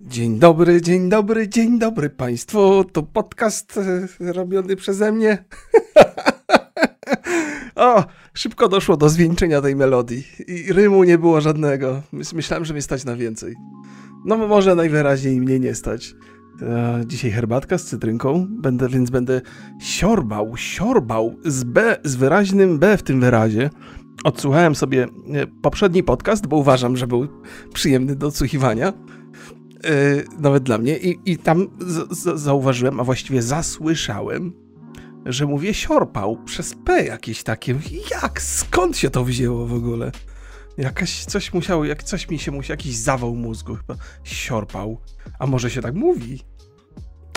Dzień dobry, dzień dobry, dzień dobry Państwu. To podcast e, robiony przeze mnie. o, szybko doszło do zwieńczenia tej melodii i rymu nie było żadnego. Myślałem, że mnie stać na więcej. No może najwyraźniej mnie nie stać. E, Dzisiaj herbatka z cytrynką, będę, więc będę siorbał, siorbał z B, z wyraźnym B w tym wyrazie. Odsłuchałem sobie e, poprzedni podcast, bo uważam, że był przyjemny do odsłuchiwania. Yy, nawet dla mnie. I, i tam z, z, zauważyłem, a właściwie zasłyszałem, że mówię siorpał przez P jakieś takie. Jak? Skąd się to wzięło w ogóle? Jakaś coś musiało, jak coś mi się musiał, jakiś zawał mózgu chyba. Siorpał. A może się tak mówi?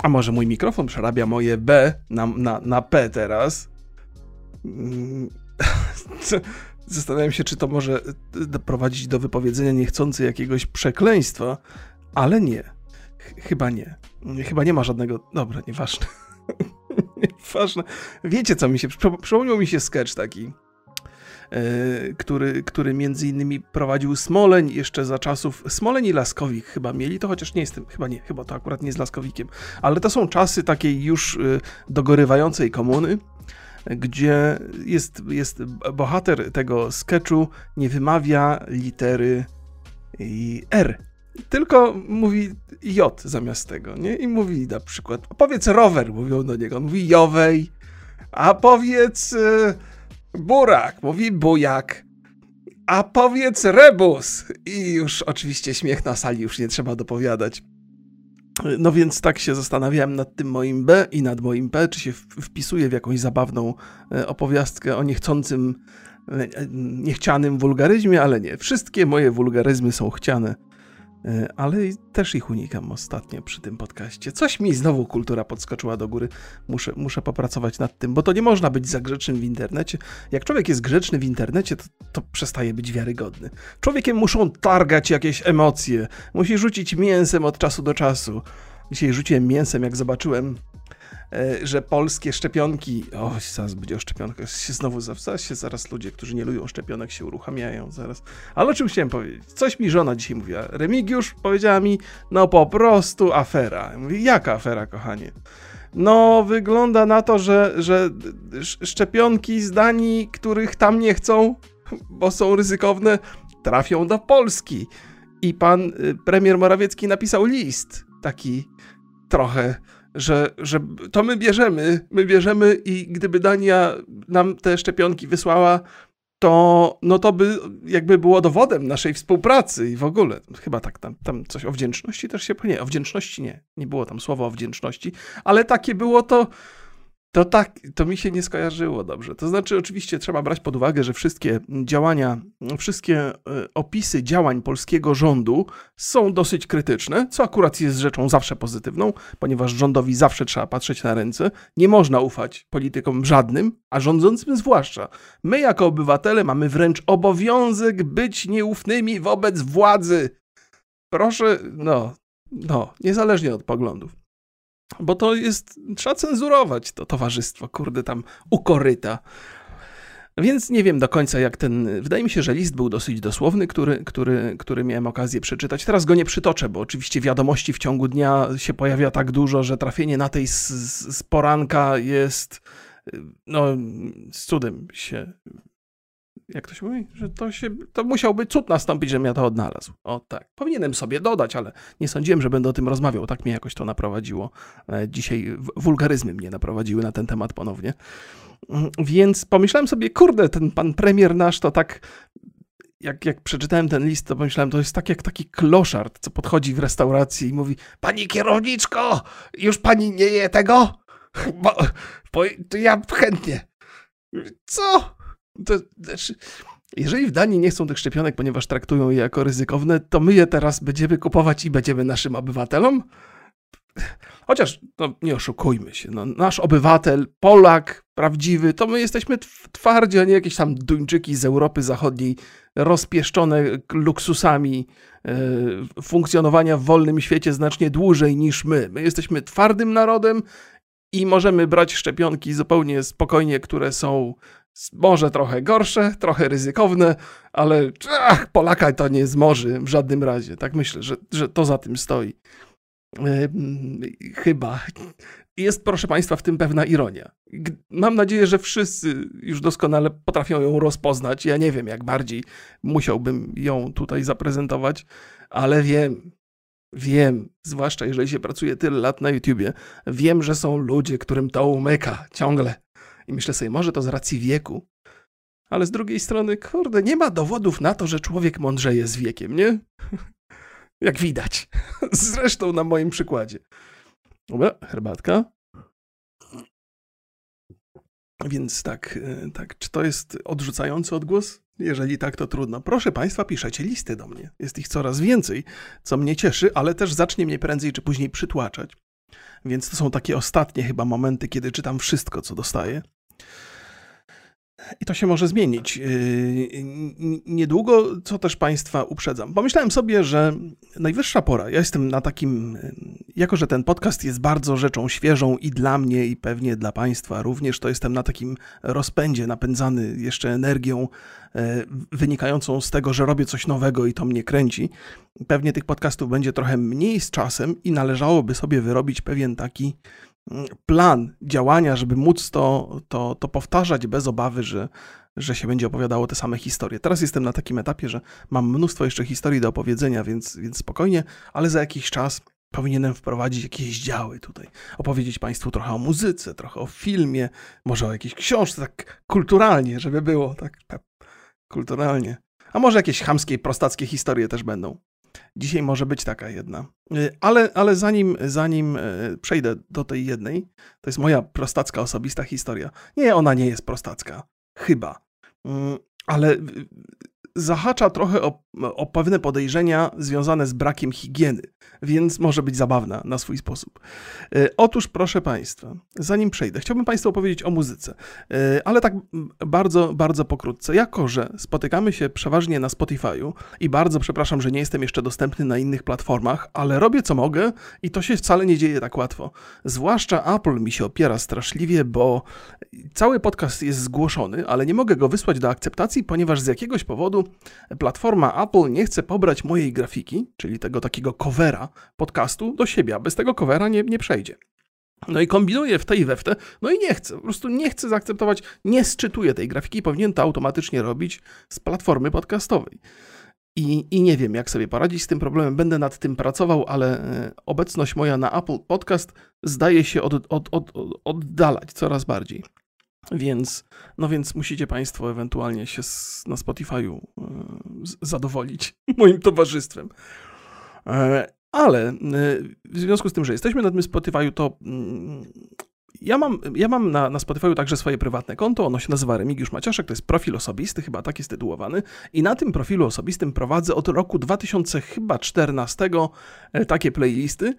A może mój mikrofon przerabia moje B na, na, na P teraz? Mm, Zastanawiam się, czy to może y, doprowadzić do wypowiedzenia niechcący jakiegoś przekleństwa, ale nie. Ch- Chyba nie. Chyba nie ma żadnego. Dobra, nieważne. nieważne. Wiecie, co mi się. przypo- Przypomniał mi się sketch taki. e, Który, który między innymi prowadził Smoleń jeszcze za czasów. Smoleń i Laskowik chyba mieli to, chociaż nie jestem. Chyba nie, chyba to akurat nie z Laskowikiem. Ale to są czasy takiej już e, dogorywającej komuny, gdzie jest, jest bohater tego sketchu nie wymawia litery R. Tylko mówi J zamiast tego, nie? I mówi na przykład, powiedz rower, mówią do niego, mówi jowej, a powiedz y, burak, mówi bujak, a powiedz rebus. I już oczywiście śmiech na sali, już nie trzeba dopowiadać. No więc tak się zastanawiałem nad tym moim B i nad moim P, czy się wpisuje w jakąś zabawną e, opowiastkę o niechcącym, e, e, niechcianym wulgaryzmie, ale nie. Wszystkie moje wulgaryzmy są chciane, ale i też ich unikam ostatnio przy tym podcaście. Coś mi znowu kultura podskoczyła do góry. Muszę, muszę popracować nad tym, bo to nie można być za grzecznym w internecie. Jak człowiek jest grzeczny w internecie, to, to przestaje być wiarygodny. Człowiekiem muszą targać jakieś emocje. Musi rzucić mięsem od czasu do czasu. Dzisiaj rzuciłem mięsem, jak zobaczyłem, e, że polskie szczepionki. O, zaraz będzie o szczepionkach. Się znowu zaraz się zaraz ludzie, którzy nie lubią szczepionek, się uruchamiają zaraz. Ale o czym chciałem powiedzieć? Coś mi żona dzisiaj mówiła. Remigiusz powiedziała mi, no po prostu afera. Mówię, jaka afera, kochanie? No, wygląda na to, że, że sz- szczepionki z Danii, których tam nie chcą, bo są ryzykowne, trafią do Polski. I pan y, premier Morawiecki napisał list taki trochę, że, że to my bierzemy, my bierzemy i gdyby Dania nam te szczepionki wysłała, to no to by jakby było dowodem naszej współpracy i w ogóle. Chyba tak tam, tam coś o wdzięczności też się... Nie, o wdzięczności nie. Nie było tam słowa o wdzięczności, ale takie było to... To tak, to mi się nie skojarzyło dobrze. To znaczy, oczywiście trzeba brać pod uwagę, że wszystkie działania, wszystkie e, opisy działań polskiego rządu są dosyć krytyczne, co akurat jest rzeczą zawsze pozytywną, ponieważ rządowi zawsze trzeba patrzeć na ręce. Nie można ufać politykom żadnym, a rządzącym zwłaszcza. My, jako obywatele, mamy wręcz obowiązek być nieufnymi wobec władzy. Proszę, no, no, niezależnie od poglądów. Bo to jest, trzeba cenzurować to towarzystwo, kurde, tam ukoryta. Więc nie wiem do końca, jak ten. Wydaje mi się, że list był dosyć dosłowny, który, który, który miałem okazję przeczytać. Teraz go nie przytoczę, bo oczywiście wiadomości w ciągu dnia się pojawia tak dużo, że trafienie na tej z, z, poranka jest. No, z cudem się. Jak to się mówi? Że to się. To musiałby cud nastąpić, żebym ja to odnalazł. O tak. Powinienem sobie dodać, ale nie sądziłem, że będę o tym rozmawiał. Tak mnie jakoś to naprowadziło. E, Dzisiaj wulgaryzmy mnie naprowadziły na ten temat ponownie. Mm, Więc pomyślałem sobie, kurde, ten pan premier nasz to tak. Jak, jak przeczytałem ten list, to pomyślałem, to jest tak jak taki kloszard, co podchodzi w restauracji i mówi: Pani kierowniczko, już pani nie je tego? Bo, bo to ja chętnie. Co? To, znaczy, jeżeli w Danii nie chcą tych szczepionek, ponieważ traktują je jako ryzykowne, to my je teraz będziemy kupować i będziemy naszym obywatelom? Chociaż no, nie oszukujmy się, no, nasz obywatel, Polak prawdziwy, to my jesteśmy tw- twardzi, a nie jakieś tam Duńczyki z Europy Zachodniej rozpieszczone luksusami e, funkcjonowania w wolnym świecie znacznie dłużej niż my. My jesteśmy twardym narodem i możemy brać szczepionki zupełnie spokojnie, które są Może trochę gorsze, trochę ryzykowne, ale ach, Polaka to nie zmoży w żadnym razie. Tak myślę, że, że to za tym stoi. Chyba. Jest, proszę Państwa, w tym pewna ironia. Mam nadzieję, że wszyscy już doskonale potrafią ją rozpoznać. Ja nie wiem, jak bardziej musiałbym ją tutaj zaprezentować, ale wiem, wiem, zwłaszcza jeżeli się pracuje tyle lat na YouTubie, wiem, że są ludzie, którym to umyka ciągle. I myślę sobie, może to z racji wieku, ale z drugiej strony, kurde, nie ma dowodów na to, że człowiek mądrzeje z wiekiem, nie? Jak widać. Zresztą na moim przykładzie. Dobra, herbatka. Więc tak, e, tak, czy to jest odrzucający odgłos? Jeżeli tak, to trudno. Proszę Państwa, piszecie listy do mnie. Jest ich coraz więcej, co mnie cieszy, ale też zacznie mnie prędzej czy później przytłaczać. Więc to są takie ostatnie chyba momenty, kiedy czytam wszystko, co dostaję. I to się może zmienić. Yy, niedługo, co też Państwa uprzedzam. Pomyślałem sobie, że najwyższa pora. Ja jestem na takim. Jako, że ten podcast jest bardzo rzeczą świeżą i dla mnie, i pewnie dla Państwa również, to jestem na takim rozpędzie, napędzany jeszcze energią yy, wynikającą z tego, że robię coś nowego i to mnie kręci. Pewnie tych podcastów będzie trochę mniej z czasem i należałoby sobie wyrobić pewien taki plan działania, żeby móc to, to, to powtarzać bez obawy, że, że się będzie opowiadało te same historie. Teraz jestem na takim etapie, że mam mnóstwo jeszcze historii do opowiedzenia, więc, więc spokojnie, ale za jakiś czas powinienem wprowadzić jakieś działy tutaj. Opowiedzieć Państwu trochę o muzyce, trochę o filmie, może o jakiejś książce, tak kulturalnie, żeby było tak, tak kulturalnie. A może jakieś chamskie, prostackie historie też będą. Dzisiaj może być taka jedna. Y, ale, ale zanim, zanim y, przejdę do tej jednej, to jest moja prostacka osobista historia. Nie, ona nie jest prostacka. Chyba. Mm, ale zahacza trochę o, o pewne podejrzenia związane z brakiem higieny, więc może być zabawna na swój sposób. E, otóż, proszę Państwa, zanim przejdę, chciałbym Państwu opowiedzieć o muzyce, e, ale tak bardzo, bardzo pokrótce. Jako, że spotykamy się przeważnie na Spotify'u i bardzo przepraszam, że nie jestem jeszcze dostępny na innych platformach, ale robię co mogę i to się wcale nie dzieje tak łatwo. Zwłaszcza Apple mi się opiera straszliwie, bo cały podcast jest zgłoszony, ale nie mogę go wysłać do akceptacji, ponieważ z jakiegoś powodu platforma Apple nie chce pobrać mojej grafiki, czyli tego takiego covera podcastu, do siebie, bez tego covera nie, nie przejdzie. No i kombinuje w tej i we w te, no i nie chce, po prostu nie chce zaakceptować, nie sczytuje tej grafiki, powinien to automatycznie robić z platformy podcastowej. I, I nie wiem, jak sobie poradzić z tym problemem, będę nad tym pracował, ale e, obecność moja na Apple Podcast zdaje się od, od, od, oddalać coraz bardziej. Więc, no więc musicie Państwo ewentualnie się na Spotify'u e, zadowolić moim towarzystwem. E, ale e, w związku z tym, że jesteśmy na tym Spotify'u, to mm, ja mam, ja mam na, na Spotify'u także swoje prywatne konto, ono się nazywa Remigiusz Maciaszek, to jest profil osobisty, chyba tak jest tytułowany. I na tym profilu osobistym prowadzę od roku 2014 takie playlisty.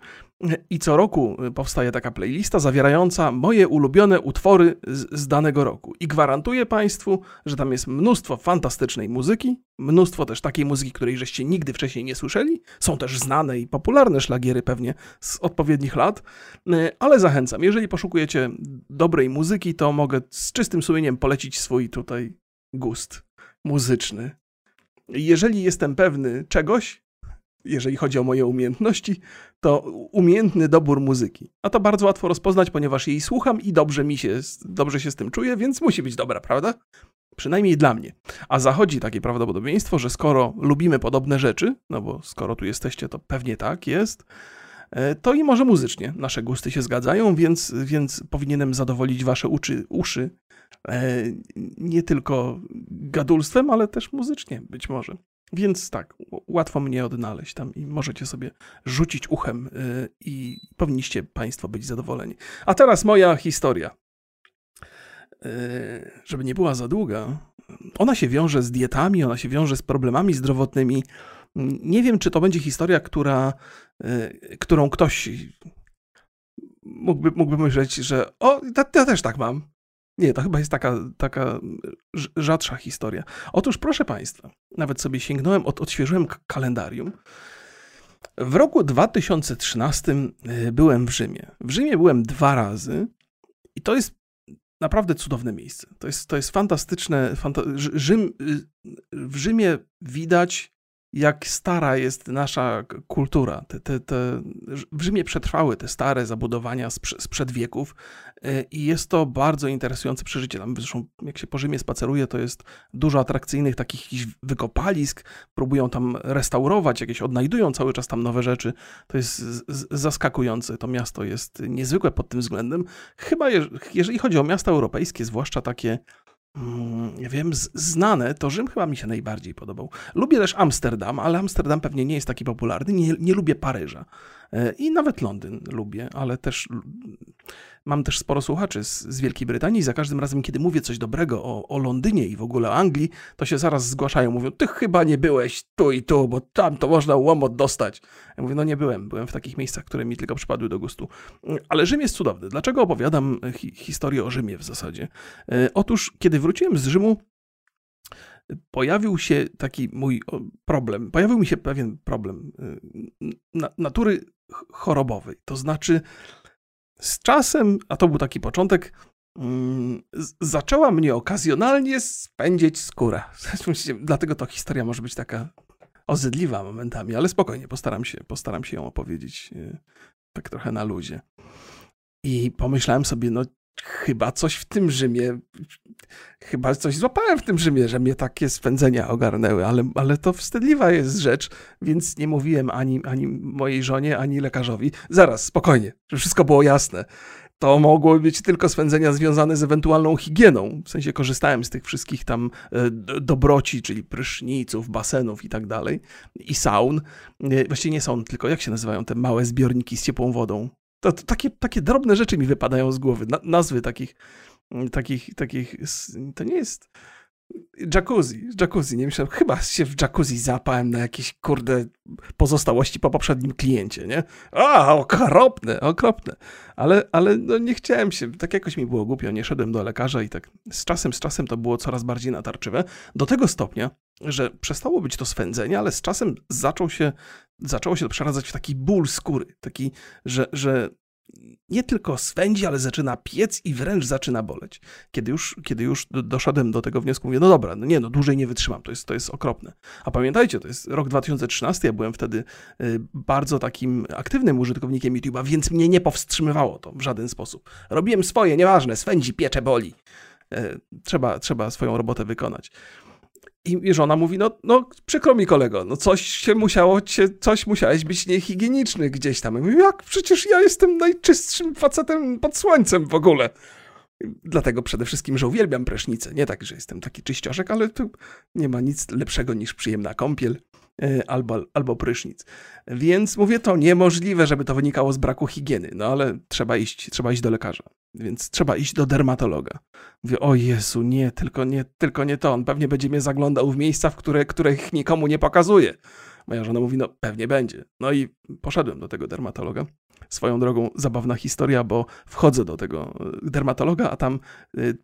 I co roku powstaje taka playlista zawierająca moje ulubione utwory z, z, danego roku. I gwarantuję Państwu, że tam jest mnóstwo fantastycznej muzyki, mnóstwo też takiej muzyki, której żeście nigdy wcześniej nie słyszeli. Są też znane i popularne szlagiery pewnie z odpowiednich lat, ale zachęcam, jeżeli poszukujecie dobrej muzyki, to mogę z czystym sumieniem polecić swój tutaj gust muzyczny. Jeżeli jestem pewny czegoś, jeżeli chodzi o moje umiejętności, to umiejętny dobór muzyki. A to bardzo łatwo rozpoznać, ponieważ jej słucham i dobrze mi się, dobrze się z tym czuję, więc musi być dobra, prawda? Przynajmniej dla mnie. A zachodzi takie prawdopodobieństwo, że skoro lubimy podobne rzeczy, no bo skoro tu jesteście, to pewnie tak jest, e, to i może muzycznie nasze gusty się zgadzają, więc, więc powinienem zadowolić wasze uczy, uszy e, nie tylko gadulstwem, ale też muzycznie być może. Więc tak, łatwo mnie odnaleźć tam i możecie sobie rzucić uchem y, i powinniście Państwo być zadowoleni. A teraz moja historia. Y, żeby nie była za długa, ona się wiąże z dietami, ona się wiąże z problemami zdrowotnymi. Nie wiem, czy to będzie historia, która, y, którą ktoś mógłby, mógłby myśleć, że o, ja też tak mam. Nie, to chyba jest taka, taka rzadsza historia. Otóż, proszę Państwa, nawet sobie sięgnąłem, od, odświeżyłem kalendarium. W roku 2013 y, byłem w Rzymie. W Rzymie byłem dwa razy i to jest naprawdę cudowne miejsce. To jest, to jest fantastyczne. Fanta Rzym, y, w Rzymie widać jak stara jest nasza kultura. Te, te, te, w Rzymie przetrwały te stare zabudowania sprzed wieków e, i jest to bardzo interesujące przeżycie. Tam zresztą jak się po Rzymie spaceruje, to jest dużo atrakcyjnych takich wykopalisk, próbują tam restaurować, jakieś odnajdują cały czas tam nowe rzeczy. To jest zaskakujące. To miasto jest niezwykłe pod tym względem. Chyba jeżeli chodzi o miasta europejskie, zwłaszcza takie Mm, wiem, znane, to Rzym chyba mi się najbardziej podobał. Lubię też Amsterdam, ale Amsterdam pewnie nie jest taki popularny. Nie, nie lubię Paryża. E, I nawet Londyn lubię, ale też mam też sporo słuchaczy z, z Wielkiej Brytanii. Za każdym razem, kiedy mówię coś dobrego o, o, Londynie i w ogóle o Anglii, to się zaraz zgłaszają. Mówią, ty chyba nie byłeś tu i tu, bo tam to można łomot dostać. Ja mówię, no nie byłem. Byłem w takich miejscach, które mi tylko przypadły do gustu. Ale Rzym jest cudowny. Dlaczego opowiadam hi historię o Rzymie w zasadzie? E, otóż, kiedy wróciłem z Rzymu, pojawił się taki mój problem. Pojawił mi się pewien problem y, natury chorobowej. To znaczy, z czasem, a to był taki początek, mm, zaczęła mnie okazjonalnie spędzić skóra. Dlatego to historia może być taka ozydliwa momentami, ale spokojnie, postaram się, postaram się ją opowiedzieć y, tak trochę na luzie. I pomyślałem sobie, no chyba coś w tym Rzymie, chyba coś złapałem w tym Rzymie, że mnie takie spędzenia ogarnęły, ale, ale to wstydliwa jest rzecz, więc nie mówiłem ani, ani mojej żonie, ani lekarzowi. Zaraz, spokojnie, żeby wszystko było jasne. To mogło być tylko spędzenia związane z ewentualną higieną. W sensie korzystałem z tych wszystkich tam e, dobroci, czyli pryszniców, basenów i tak dalej, i saun. E, właściwie nie saun, tylko jak się nazywają te małe zbiorniki z ciepłą wodą? To, to, takie, takie drobne rzeczy mi wypadają z głowy. Na, nazwy takich, takich, takich. To nie jest. Jacuzzi, jacuzzi, nie myślałem, chyba się w jacuzzi zapałem na jakieś, kurde, pozostałości po poprzednim kliencie, nie? A, okropne, okropne. Ale, ale no nie chciałem się, tak jakoś mi było głupio, nie szedłem do lekarza i tak z czasem, z czasem to było coraz bardziej natarczywe. Do tego stopnia, że przestało być to swędzenie, ale z czasem zaczął się, zaczęło się to przeradzać w taki ból skóry, taki, że, że nie tylko swędzi, ale zaczyna piec i wręcz zaczyna boleć. Kiedy już, kiedy już doszedłem do tego wniosku, mówię, no dobra, no nie, no dłużej nie wytrzymam, to jest, to jest okropne. A pamiętajcie, to jest rok 2013, ja byłem wtedy y, bardzo takim aktywnym użytkownikiem YouTube'a, więc mnie nie powstrzymywało to w żaden sposób. Robiłem swoje, nieważne, swędzi, piecze, boli. E, trzeba, trzeba swoją robotę wykonać. I żona mówi, no, no przykro mi kolego, no coś się musiało, cię, coś musiałeś być niehigieniczny gdzieś tam. I mówię, jak? Przecież ja jestem najczystszym facetem pod słońcem w ogóle. Dlatego przede wszystkim, że uwielbiam prysznicę. Nie tak, że jestem taki czyścioszek, ale tu nie ma nic lepszego niż przyjemna kąpiel. E, albo, albo prysznic. Więc mówię, to niemożliwe, żeby to wynikało z braku higieny, no ale trzeba iść, trzeba iść do lekarza, więc trzeba iść do dermatologa. Mówię, o Jezu, nie, tylko nie, tylko nie to, on pewnie będzie mnie zaglądał w miejsca, w które, których nikomu nie pokazuje. Moja żona mówi, no pewnie będzie. No i poszedłem do tego dermatologa. Swoją drogą zabawna historia, bo wchodzę do tego e, dermatologa, a tam e, e,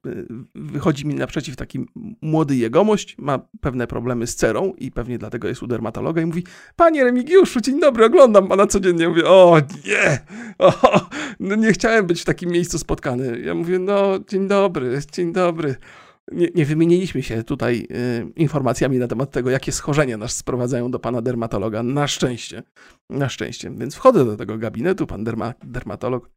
wychodzi mi naprzeciw taki młody jegomość, ma pewne problemy z cerą i pewnie dlatego jest u dermatologa i mówi, panie Remigiuszu, dzień dobry, oglądam pana codziennie. Mówię, o nie, o, no nie chciałem być w takim miejscu spotkany. Ja mówię, no dzień dobry, dzień dobry nie, nie wymieniliśmy się tutaj y, informacjami na temat tego, jakie schorzenia nas sprowadzają do pana dermatologa. Na szczęście. Na szczęście. Więc wchodzę do tego gabinetu, pan derma, dermatolog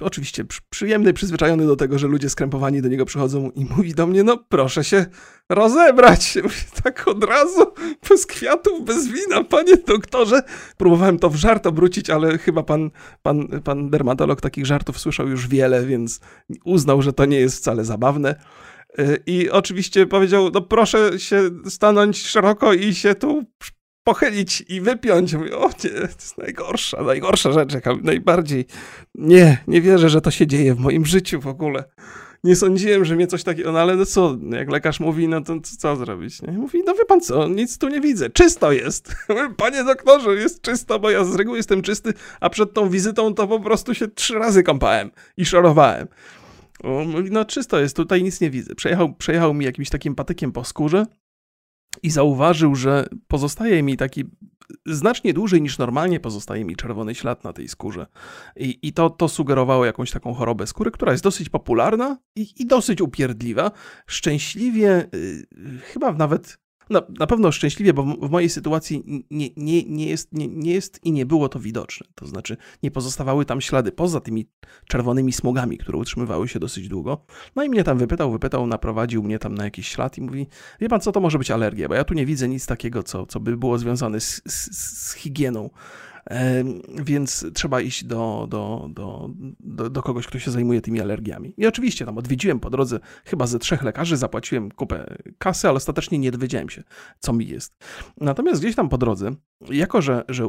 oczywiście przyjemny, przyzwyczajony do tego, że ludzie skrępowani do niego przychodzą i mówi do mnie, no proszę się rozebrać. Tak od razu, bez kwiatów, bez wina, panie doktorze. Próbowałem to w żart obrócić, ale chyba pan, pan, pan dermatolog takich żartów słyszał już wiele, więc uznał, że to nie jest wcale zabawne. Y, I oczywiście powiedział, no proszę się stanąć szeroko i się tu pochylić i wypiąć. Mówię, o nie, to jest najgorsza, najgorsza rzecz, jaka najbardziej... Nie, nie wierzę, że to się dzieje w moim życiu w ogóle. Nie sądziłem, że mnie coś takiego... No ale no co, jak lekarz mówi, no to co zrobić? Nie? Mówi, no wie pan co, nic tu nie widzę, czysto jest. Panie doktorze, jest czysto, bo ja z reguły jestem czysty, a przed tą wizytą to po prostu się trzy razy kąpałem i szorowałem. mówi, no czysto jest, tutaj nic nie widzę. Przejechał, przejechał mi jakimś takim patykiem po skórze, i zauważył, że pozostaje mi taki znacznie dłużej niż normalnie pozostaje mi czerwony ślad na tej skórze. I, i to, to sugerowało jakąś taką chorobę skóry, która jest dosyć popularna i, i dosyć upierdliwa. Szczęśliwie, yy, chyba nawet na, na pewno szczęśliwie, bo w, mojej sytuacji nie, nie, nie, jest, nie, nie jest i nie było to widoczne. To znaczy, nie pozostawały tam ślady poza tymi czerwonymi smugami, które utrzymywały się dosyć długo. No i mnie tam wypytał, wypytał, naprowadził mnie tam na jakiś ślad i mówi: Wie pan, co to może być alergia? Bo ja tu nie widzę nic takiego, co, co by było związane z, z, z higieną więc trzeba iść do, do, do, do, do kogoś, kto się zajmuje tymi alergiami. I oczywiście tam odwiedziłem po drodze chyba ze trzech lekarzy, zapłaciłem kupę kasy, ale ostatecznie nie dowiedziałem się, co mi jest. Natomiast gdzieś tam po drodze, jako że, że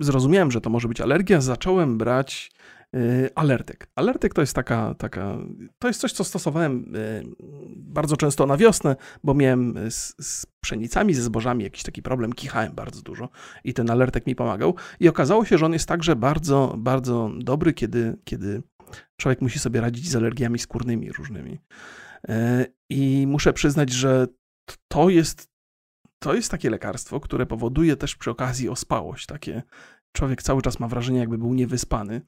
zrozumiałem, że to może być alergia, zacząłem brać alertek. Alertek to jest taka, taka, to jest coś, co stosowałem y, bardzo często na wiosnę, bo miałem z, z pszenicami, ze zbożami jakiś taki problem, kichałem bardzo dużo i ten alertek mi pomagał. I okazało się, że on jest także bardzo, bardzo dobry, kiedy, kiedy człowiek musi sobie radzić z alergiami skórnymi różnymi. Y, I muszę przyznać, że to jest to jest takie lekarstwo, które powoduje też przy okazji ospałość. Takie człowiek cały czas ma wrażenie, jakby był niewyspany.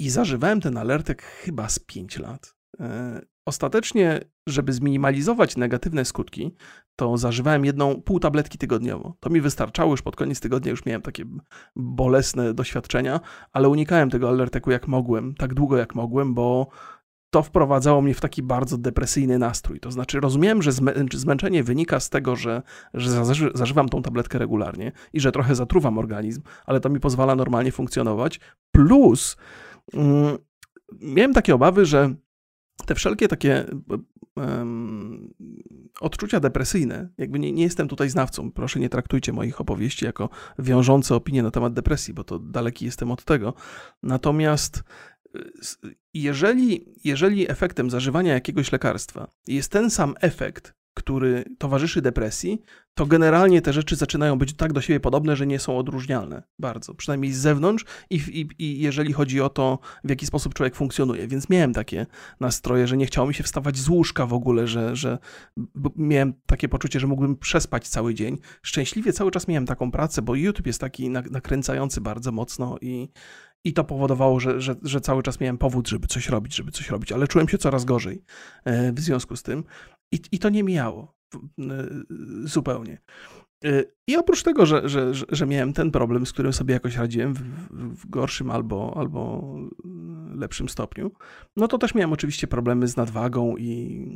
I zażywałem ten alertek chyba z 5 lat. E, ostatecznie, żeby zminimalizować negatywne skutki, to zażywałem jedną pół tabletki tygodniowo. To mi wystarczało, już pod koniec tygodnia już miałem takie bolesne doświadczenia, ale unikałem tego alerteku jak mogłem, tak długo jak mogłem, bo to wprowadzało mnie w taki bardzo depresyjny nastrój. To znaczy, rozumiałem, że zmęczenie wynika z tego, że, że zażywam tą tabletkę regularnie i że trochę zatruwam organizm, ale to mi pozwala normalnie funkcjonować. Plus, miałem takie obawy, że te wszelkie takie um, odczucia depresyjne, jakby nie, nie, jestem tutaj znawcą, proszę nie traktujcie moich opowieści jako wiążące opinie na temat depresji, bo to daleki jestem od tego. Natomiast jeżeli, jeżeli efektem zażywania jakiegoś lekarstwa jest ten sam efekt, który towarzyszy depresji, to generalnie te rzeczy zaczynają być tak do siebie podobne, że nie są odróżnialne bardzo, przynajmniej z zewnątrz i, i, i, jeżeli chodzi o to, w jaki sposób człowiek funkcjonuje. Więc miałem takie nastroje, że nie chciało mi się wstawać z łóżka w ogóle, że, że miałem takie poczucie, że mógłbym przespać cały dzień. Szczęśliwie cały czas miałem taką pracę, bo YouTube jest taki nakręcający bardzo mocno i, i to powodowało, że, że, że, cały czas miałem powód, żeby coś robić, żeby coś robić, ale czułem się coraz gorzej e, w związku z tym. I, i to nie mijało zupełnie. Y, I oprócz tego, że, że, że miałem ten problem, z którym sobie jakoś radziłem w, w, gorszym albo, albo lepszym stopniu, no to też miałem oczywiście problemy z nadwagą i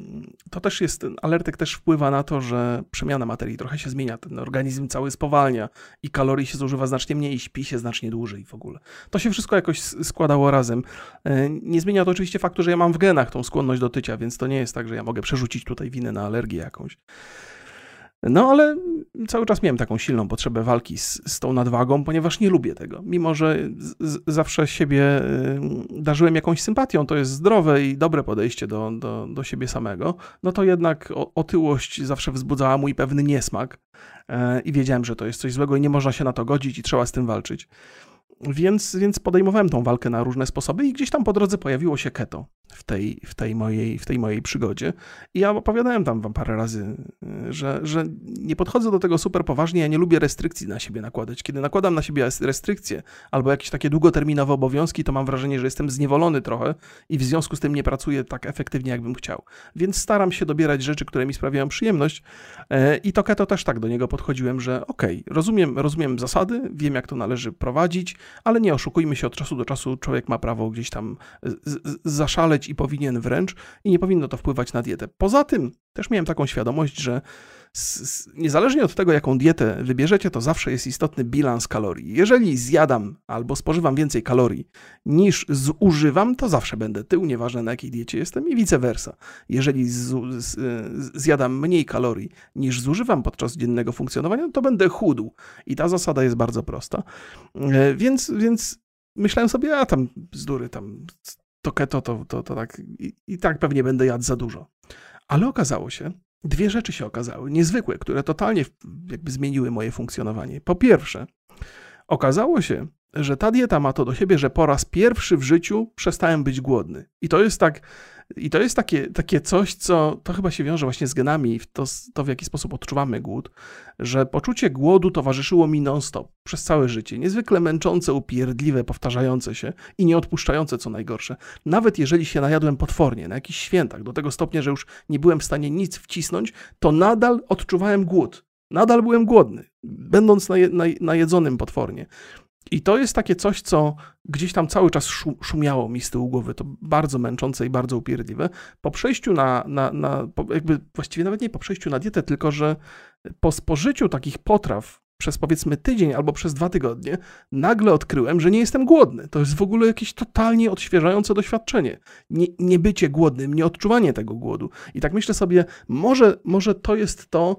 to też jest, alertek też wpływa na to, że przemiana materii trochę się zmienia, ten organizm cały spowalnia i kalorii się zużywa znacznie mniej i śpi się znacznie dłużej w ogóle. To się wszystko jakoś składało razem. Y, nie zmienia to oczywiście faktu, że ja mam w genach tą skłonność do tycia, więc to nie jest tak, że ja mogę przerzucić tutaj winę na alergię jakąś. No ale cały czas miałem taką silną potrzebę walki z, z tą nadwagą, ponieważ nie lubię tego. Mimo, że z, zawsze siebie y, darzyłem jakąś sympatią, to jest zdrowe i dobre podejście do, do, do siebie samego, no to jednak otyłość zawsze wzbudzała mój pewny niesmak e, i wiedziałem, że to jest coś złego i nie można się na to godzić i trzeba z tym walczyć. Więc, więc podejmowałem tą walkę na różne sposoby i gdzieś tam po drodze pojawiło się keto w tej, w tej, mojej, w tej mojej przygodzie. I ja opowiadałem tam wam parę razy, że, że nie podchodzę do tego super poważnie, ja nie lubię restrykcji na siebie nakładać. Kiedy nakładam na siebie restrykcje albo jakieś takie długoterminowe obowiązki, to mam wrażenie, że jestem zniewolony trochę i w związku z tym nie pracuję tak efektywnie, jakbym chciał. Więc staram się dobierać rzeczy, które mi sprawiają przyjemność e, i to keto też tak do niego podchodziłem, że okej, okay, rozumiem, rozumiem zasady, wiem jak to należy prowadzić, ale nie oszukujmy się, od czasu do czasu człowiek ma prawo gdzieś tam zaszaleć i powinien wręcz i nie powinno to wpływać na dietę. Poza tym też miałem taką świadomość, że niezależnie od tego, jaką dietę wybierzecie, to zawsze jest istotny bilans kalorii. Jeżeli zjadam albo spożywam więcej kalorii niż zużywam, to zawsze będę tył, nieważne na jakiej diecie jestem i vice versa. Jeżeli zjadam mniej kalorii niż zużywam podczas dziennego funkcjonowania, to będę chudł. I ta zasada jest bardzo prosta. E, więc, więc myślałem sobie, a tam bzdury, tam to keto, to, to, to tak i, i tak pewnie będę jadł za dużo. Ale okazało się, dwie rzeczy się okazały, niezwykłe, które totalnie jakby zmieniły moje funkcjonowanie. Po pierwsze, okazało się, że ta dieta ma to do siebie, że po raz pierwszy w życiu przestałem być głodny. I to jest tak, i to jest takie, takie coś, co to chyba się wiąże właśnie z genami, to, to w jaki sposób odczuwamy głód, że poczucie głodu towarzyszyło mi non-stop przez całe życie. Niezwykle męczące, upierdliwe, powtarzające się i nieodpuszczające, co najgorsze. Nawet jeżeli się najadłem potwornie, na jakichś świętach, do tego stopnia, że już nie byłem w stanie nic wcisnąć, to nadal odczuwałem głód. Nadal byłem głodny, będąc najedzonym potwornie. I to jest takie coś, co gdzieś tam cały czas szumiało mi z tyłu głowy. To bardzo męczące i bardzo upierdliwe. Po przejściu na, na, na jakby właściwie nawet nie po przejściu na dietę, tylko że po spożyciu takich potraw przez powiedzmy tydzień albo przez dwa tygodnie, nagle odkryłem, że nie jestem głodny. To jest w ogóle jakieś totalnie odświeżające doświadczenie. Nie, nie bycie głodnym, nie odczuwanie tego głodu. I tak myślę sobie, może, może to jest to,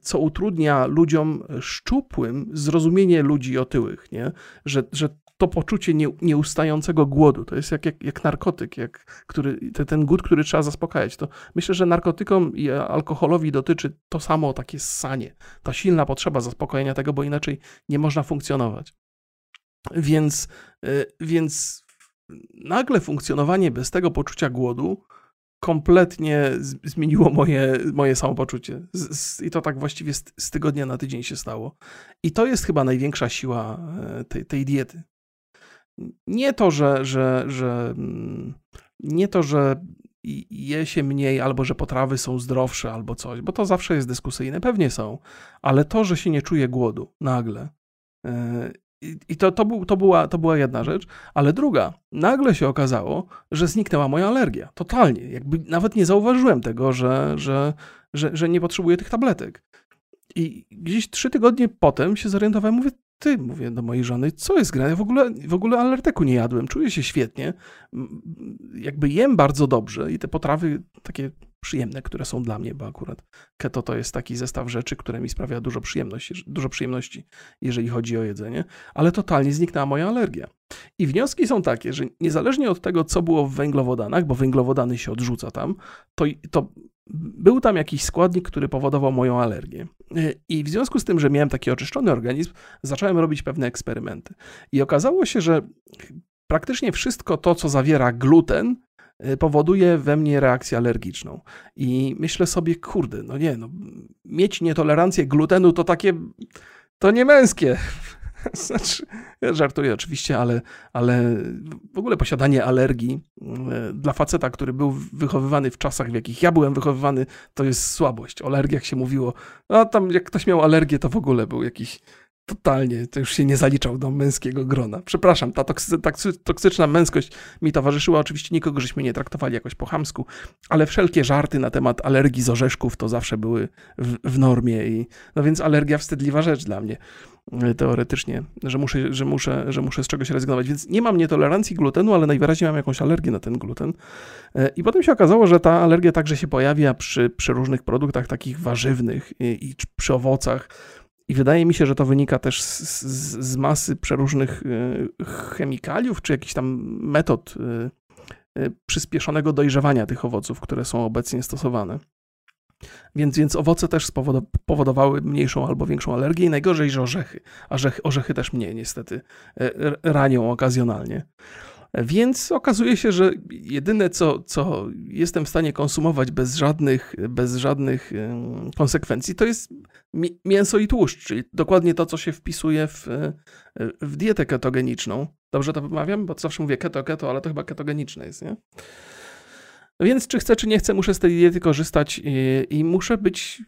co utrudnia ludziom szczupłym zrozumienie ludzi otyłych, nie? Że, że to poczucie nie, nieustającego głodu, to jest jak, jak, jak narkotyk, jak, który, ten, ten głód, który trzeba zaspokajać. To myślę, że narkotykom i alkoholowi dotyczy to samo takie ssanie, ta silna potrzeba zaspokojenia tego, bo inaczej nie można funkcjonować. Więc, e, więc nagle funkcjonowanie bez tego poczucia głodu kompletnie zmieniło moje, moje samopoczucie. Z, z, I to tak właściwie z, z, tygodnia na tydzień się stało. I to jest chyba największa siła e, tej, tej diety. Nie to, że, że, że mm, nie to, że je się mniej, albo że potrawy są zdrowsze, albo coś, bo to zawsze jest dyskusyjne, pewnie są, ale to, że się nie czuje głodu nagle i to, to, był, to, była, to była jedna rzecz, ale druga, nagle się okazało, że zniknęła moja alergia. Totalnie. Jakby nawet nie zauważyłem tego, że, że, że, że nie potrzebuję tych tabletek. I gdzieś trzy tygodnie potem się zorientowałem, mówię, ty, mówię do mojej żony, co jest grane? Ja w ogóle, w ogóle alerteku nie jadłem, czuję się świetnie, jakby jem bardzo dobrze i te potrawy takie przyjemne, które są dla mnie, bo akurat keto to jest taki zestaw rzeczy, które mi sprawia dużo przyjemności, dużo przyjemności, jeżeli chodzi o jedzenie, ale totalnie zniknęła moja alergia. I wnioski są takie, że niezależnie od tego, co było w węglowodanach, bo węglowodany się odrzuca tam, to, to był tam jakiś składnik, który powodował moją alergię. I w związku z tym, że miałem taki oczyszczony organizm, zacząłem robić pewne eksperymenty. I okazało się, że praktycznie wszystko to, co zawiera gluten, Y, powoduje we mnie reakcję alergiczną. I myślę sobie, kurde, no nie, no, mieć nietolerancję glutenu to takie, to nie męskie. Znaczy, ja żartuję oczywiście, ale, ale w ogóle posiadanie alergii y, dla faceta, który był wychowywany w czasach, w jakich ja byłem wychowywany, to jest słabość. O alergiach się mówiło, a tam jak ktoś miał alergię, to w ogóle był jakiś totalnie, to już się nie zaliczał do męskiego grona. Przepraszam, ta toksy, toksyczna męskość mi towarzyszyła. Oczywiście nikogo żeśmy nie traktowali jakoś po chamsku, ale wszelkie żarty na temat alergii z orzeszków to zawsze były w, w normie. I, no więc alergia wstydliwa rzecz dla mnie e, teoretycznie, że muszę, że, muszę, że muszę z czegoś rezygnować. Więc nie mam nietolerancji glutenu, ale najwyraźniej mam jakąś alergię na ten gluten. E, I potem się okazało, że ta alergia także się pojawia przy, przy różnych produktach takich warzywnych i, i przy owocach i wydaje mi się, że to wynika też z, z, z masy przeróżnych y, chemikaliów, czy jakichś tam metod y, y, przyspieszonego dojrzewania tych owoców, które są obecnie stosowane. Więc, więc owoce też spowodowały mniejszą albo większą alergię i najgorzej, że orzechy. Orzechy, orzechy też mnie niestety ranią okazjonalnie. Więc okazuje się, że jedyne, co, co jestem w stanie konsumować bez żadnych, bez żadnych konsekwencji, to jest mięso i tłuszcz, czyli dokładnie to, co się wpisuje w, w dietę ketogeniczną. Dobrze to wymawiam? Bo zawsze mówię keto, keto, ale to chyba ketogeniczne jest, nie? Więc czy chcę, czy nie chcę, muszę z tej diety korzystać i, i muszę być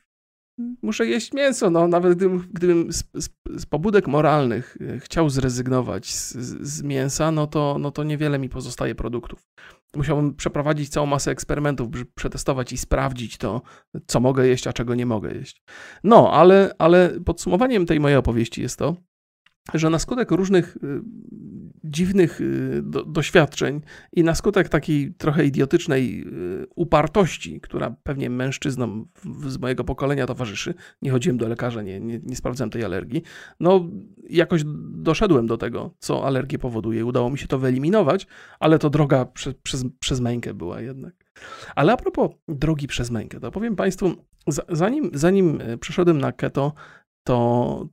muszę jeść mięso. No, nawet gdybym, gdybym z, z, z pobudek moralnych e, chciał zrezygnować z, z, mięsa, no to, no to niewiele mi pozostaje produktów. Musiałbym przeprowadzić całą masę eksperymentów, przetestować i sprawdzić to, co mogę jeść, a czego nie mogę jeść. No, ale, ale podsumowaniem tej mojej opowieści jest to, że na skutek różnych y, dziwnych y, do, doświadczeń i na skutek takiej trochę idiotycznej y, upartości, która pewnie mężczyznom z mojego pokolenia towarzyszy, nie chodziłem do lekarza, nie, nie, nie sprawdzałem tej alergii, no jakoś doszedłem do tego, co alergię powoduje. Udało mi się to wyeliminować, ale to droga prze, przez, przez mękę była jednak. Ale a propos drogi przez mękę, to powiem Państwu, zanim, zanim przeszedłem na keto, to,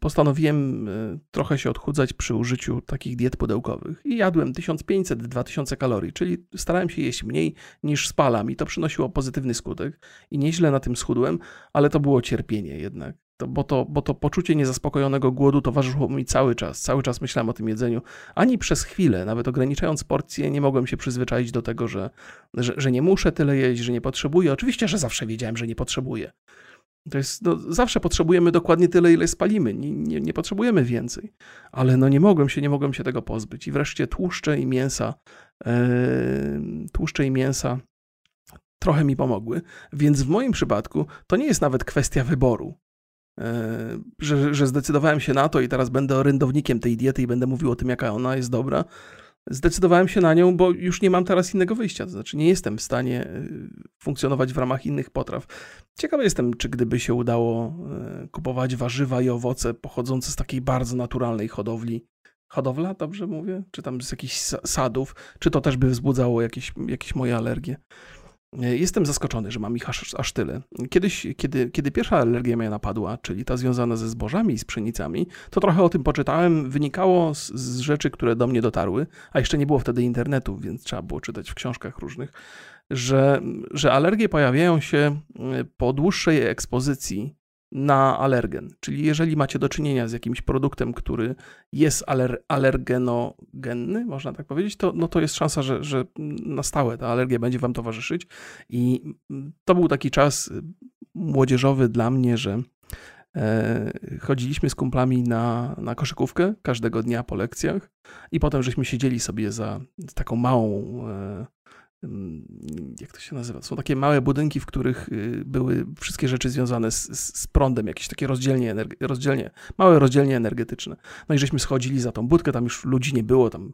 postanowiłem y, trochę się odchudzać przy użyciu takich diet pudełkowych i jadłem 1500-2000 kalorii, czyli starałem się jeść mniej niż spalam i to przynosiło pozytywny skutek i nieźle na tym schudłem, ale to było cierpienie jednak. To, bo, to, bo to poczucie niezaspokojonego głodu towarzyszyło mi cały czas. Cały czas myślałem o tym jedzeniu. Ani przez chwilę, nawet ograniczając porcje, nie mogłem się przyzwyczaić do tego, że, że, że nie muszę tyle jeść, że nie potrzebuję. Oczywiście, że zawsze wiedziałem, że nie potrzebuję. To jest, no, zawsze potrzebujemy dokładnie tyle, ile spalimy. Nie, nie, nie, potrzebujemy więcej. Ale no nie mogłem się, nie mogłem się tego pozbyć. I wreszcie tłuszcze i mięsa, yy, tłuszcze i mięsa trochę mi pomogły. Więc w moim przypadku to nie jest nawet kwestia wyboru. Yy, że, że zdecydowałem się na to i teraz będę orędownikiem tej diety i będę mówił o tym, jaka ona jest dobra, zdecydowałem się na nią, bo już nie mam teraz innego wyjścia. To znaczy, nie jestem w stanie y, funkcjonować w ramach innych potraw. Ciekawy jestem, czy gdyby się udało y, kupować warzywa i owoce pochodzące z takiej bardzo naturalnej hodowli. Hodowla, dobrze mówię? Czy tam z jakichś sadów, czy to też by wzbudzało jakieś, jakieś moje alergie? E, jestem zaskoczony, że mam ich aż, aż tyle. Kiedyś, kiedy, kiedy pierwsza alergia mnie napadła, czyli ta związana ze zbożami i z pszenicami, to trochę o tym poczytałem. Wynikało z, z rzeczy, które do mnie dotarły, a jeszcze nie było wtedy internetu, więc trzeba było czytać w książkach różnych, że, że alergie pojawiają się e, po dłuższej ekspozycji na alergen. Czyli jeżeli macie do czynienia z jakimś produktem, który jest aler alergenogenny, można tak powiedzieć, to, no to jest szansa, że, że na stałe ta alergia będzie wam towarzyszyć. I to był taki czas młodzieżowy dla mnie, że e, chodziliśmy z kumplami na, na koszykówkę każdego dnia po lekcjach i potem żeśmy siedzieli sobie za taką małą e, jak to się nazywa? Są takie małe budynki, w których y, były wszystkie rzeczy związane z, z prądem, jakieś takie rozdzielnie, rozdzielnie, małe rozdzielnie energetyczne. No i żeśmy schodzili za tą budkę, tam już ludzi nie było, tam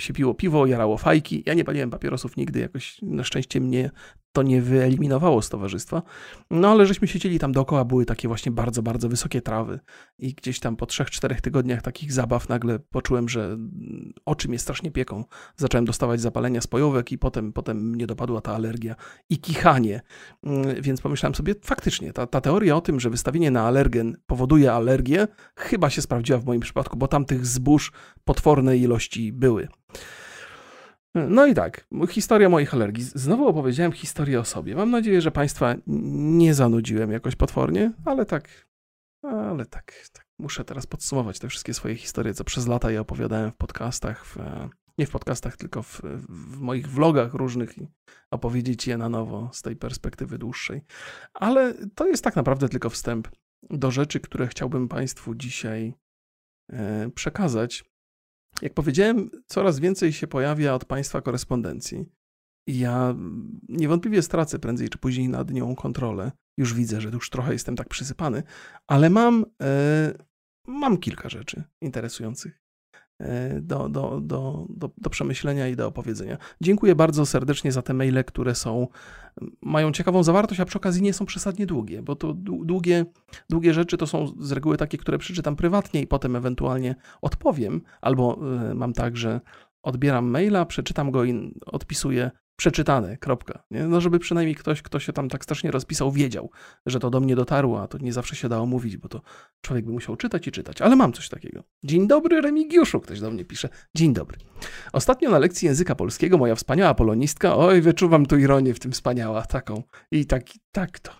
się piło piwo, jarało fajki. Ja nie paliłem papierosów nigdy, jakoś na szczęście mnie to nie wyeliminowało z towarzystwa. No ale żeśmy siedzieli tam dookoła, były takie właśnie bardzo, bardzo wysokie trawy i gdzieś tam po trzech, czterech tygodniach takich zabaw nagle poczułem, że oczy mnie strasznie pieką. Zacząłem dostawać zapalenia spojówek i potem, potem mnie dopadła ta alergia i kichanie. Mm, więc pomyślałem sobie, faktycznie, ta, ta teoria o tym, że wystawienie na alergen powoduje alergię, chyba się sprawdziła w moim przypadku, bo tam tych zbóż potwornej ilości były. No i tak, historia moich alergii. Znowu opowiedziałem historię o sobie. Mam nadzieję, że Państwa nie zanudziłem jakoś potwornie, ale tak, ale tak, tak. Muszę teraz podsumować te wszystkie swoje historie, co przez lata je opowiadałem w podcastach, w, nie w podcastach, tylko w, w moich vlogach różnych i opowiedzieć je na nowo z tej perspektywy dłuższej. Ale to jest tak naprawdę tylko wstęp do rzeczy, które chciałbym Państwu dzisiaj e, przekazać. Jak powiedziałem, coraz więcej się pojawia od państwa korespondencji. I ja niewątpliwie stracę prędzej czy później nad nią kontrolę. Już widzę, że już trochę jestem tak przysypany, ale mam, e, mam kilka rzeczy interesujących. E, do, do, do, do, do przemyślenia i do opowiedzenia. Dziękuję bardzo serdecznie za te maile, które są, mają ciekawą zawartość, a przy okazji nie są przesadnie długie, bo to długie, długie rzeczy to są z reguły takie, które przeczytam prywatnie i potem ewentualnie odpowiem, albo e, mam tak, że odbieram maila, przeczytam go i odpisuję przeczytane, kropka. Nie? No, żeby przynajmniej ktoś, kto się tam tak strasznie rozpisał, wiedział, że to do mnie dotarło, a to nie zawsze się dało mówić, bo to człowiek by musiał czytać i czytać. Ale mam coś takiego. Dzień dobry, Remigiuszu, ktoś do mnie pisze. Dzień dobry. Ostatnio na lekcji języka polskiego moja wspaniała polonistka, oj, wyczuwam tu ironię w tym wspaniała, taką i tak, tak to.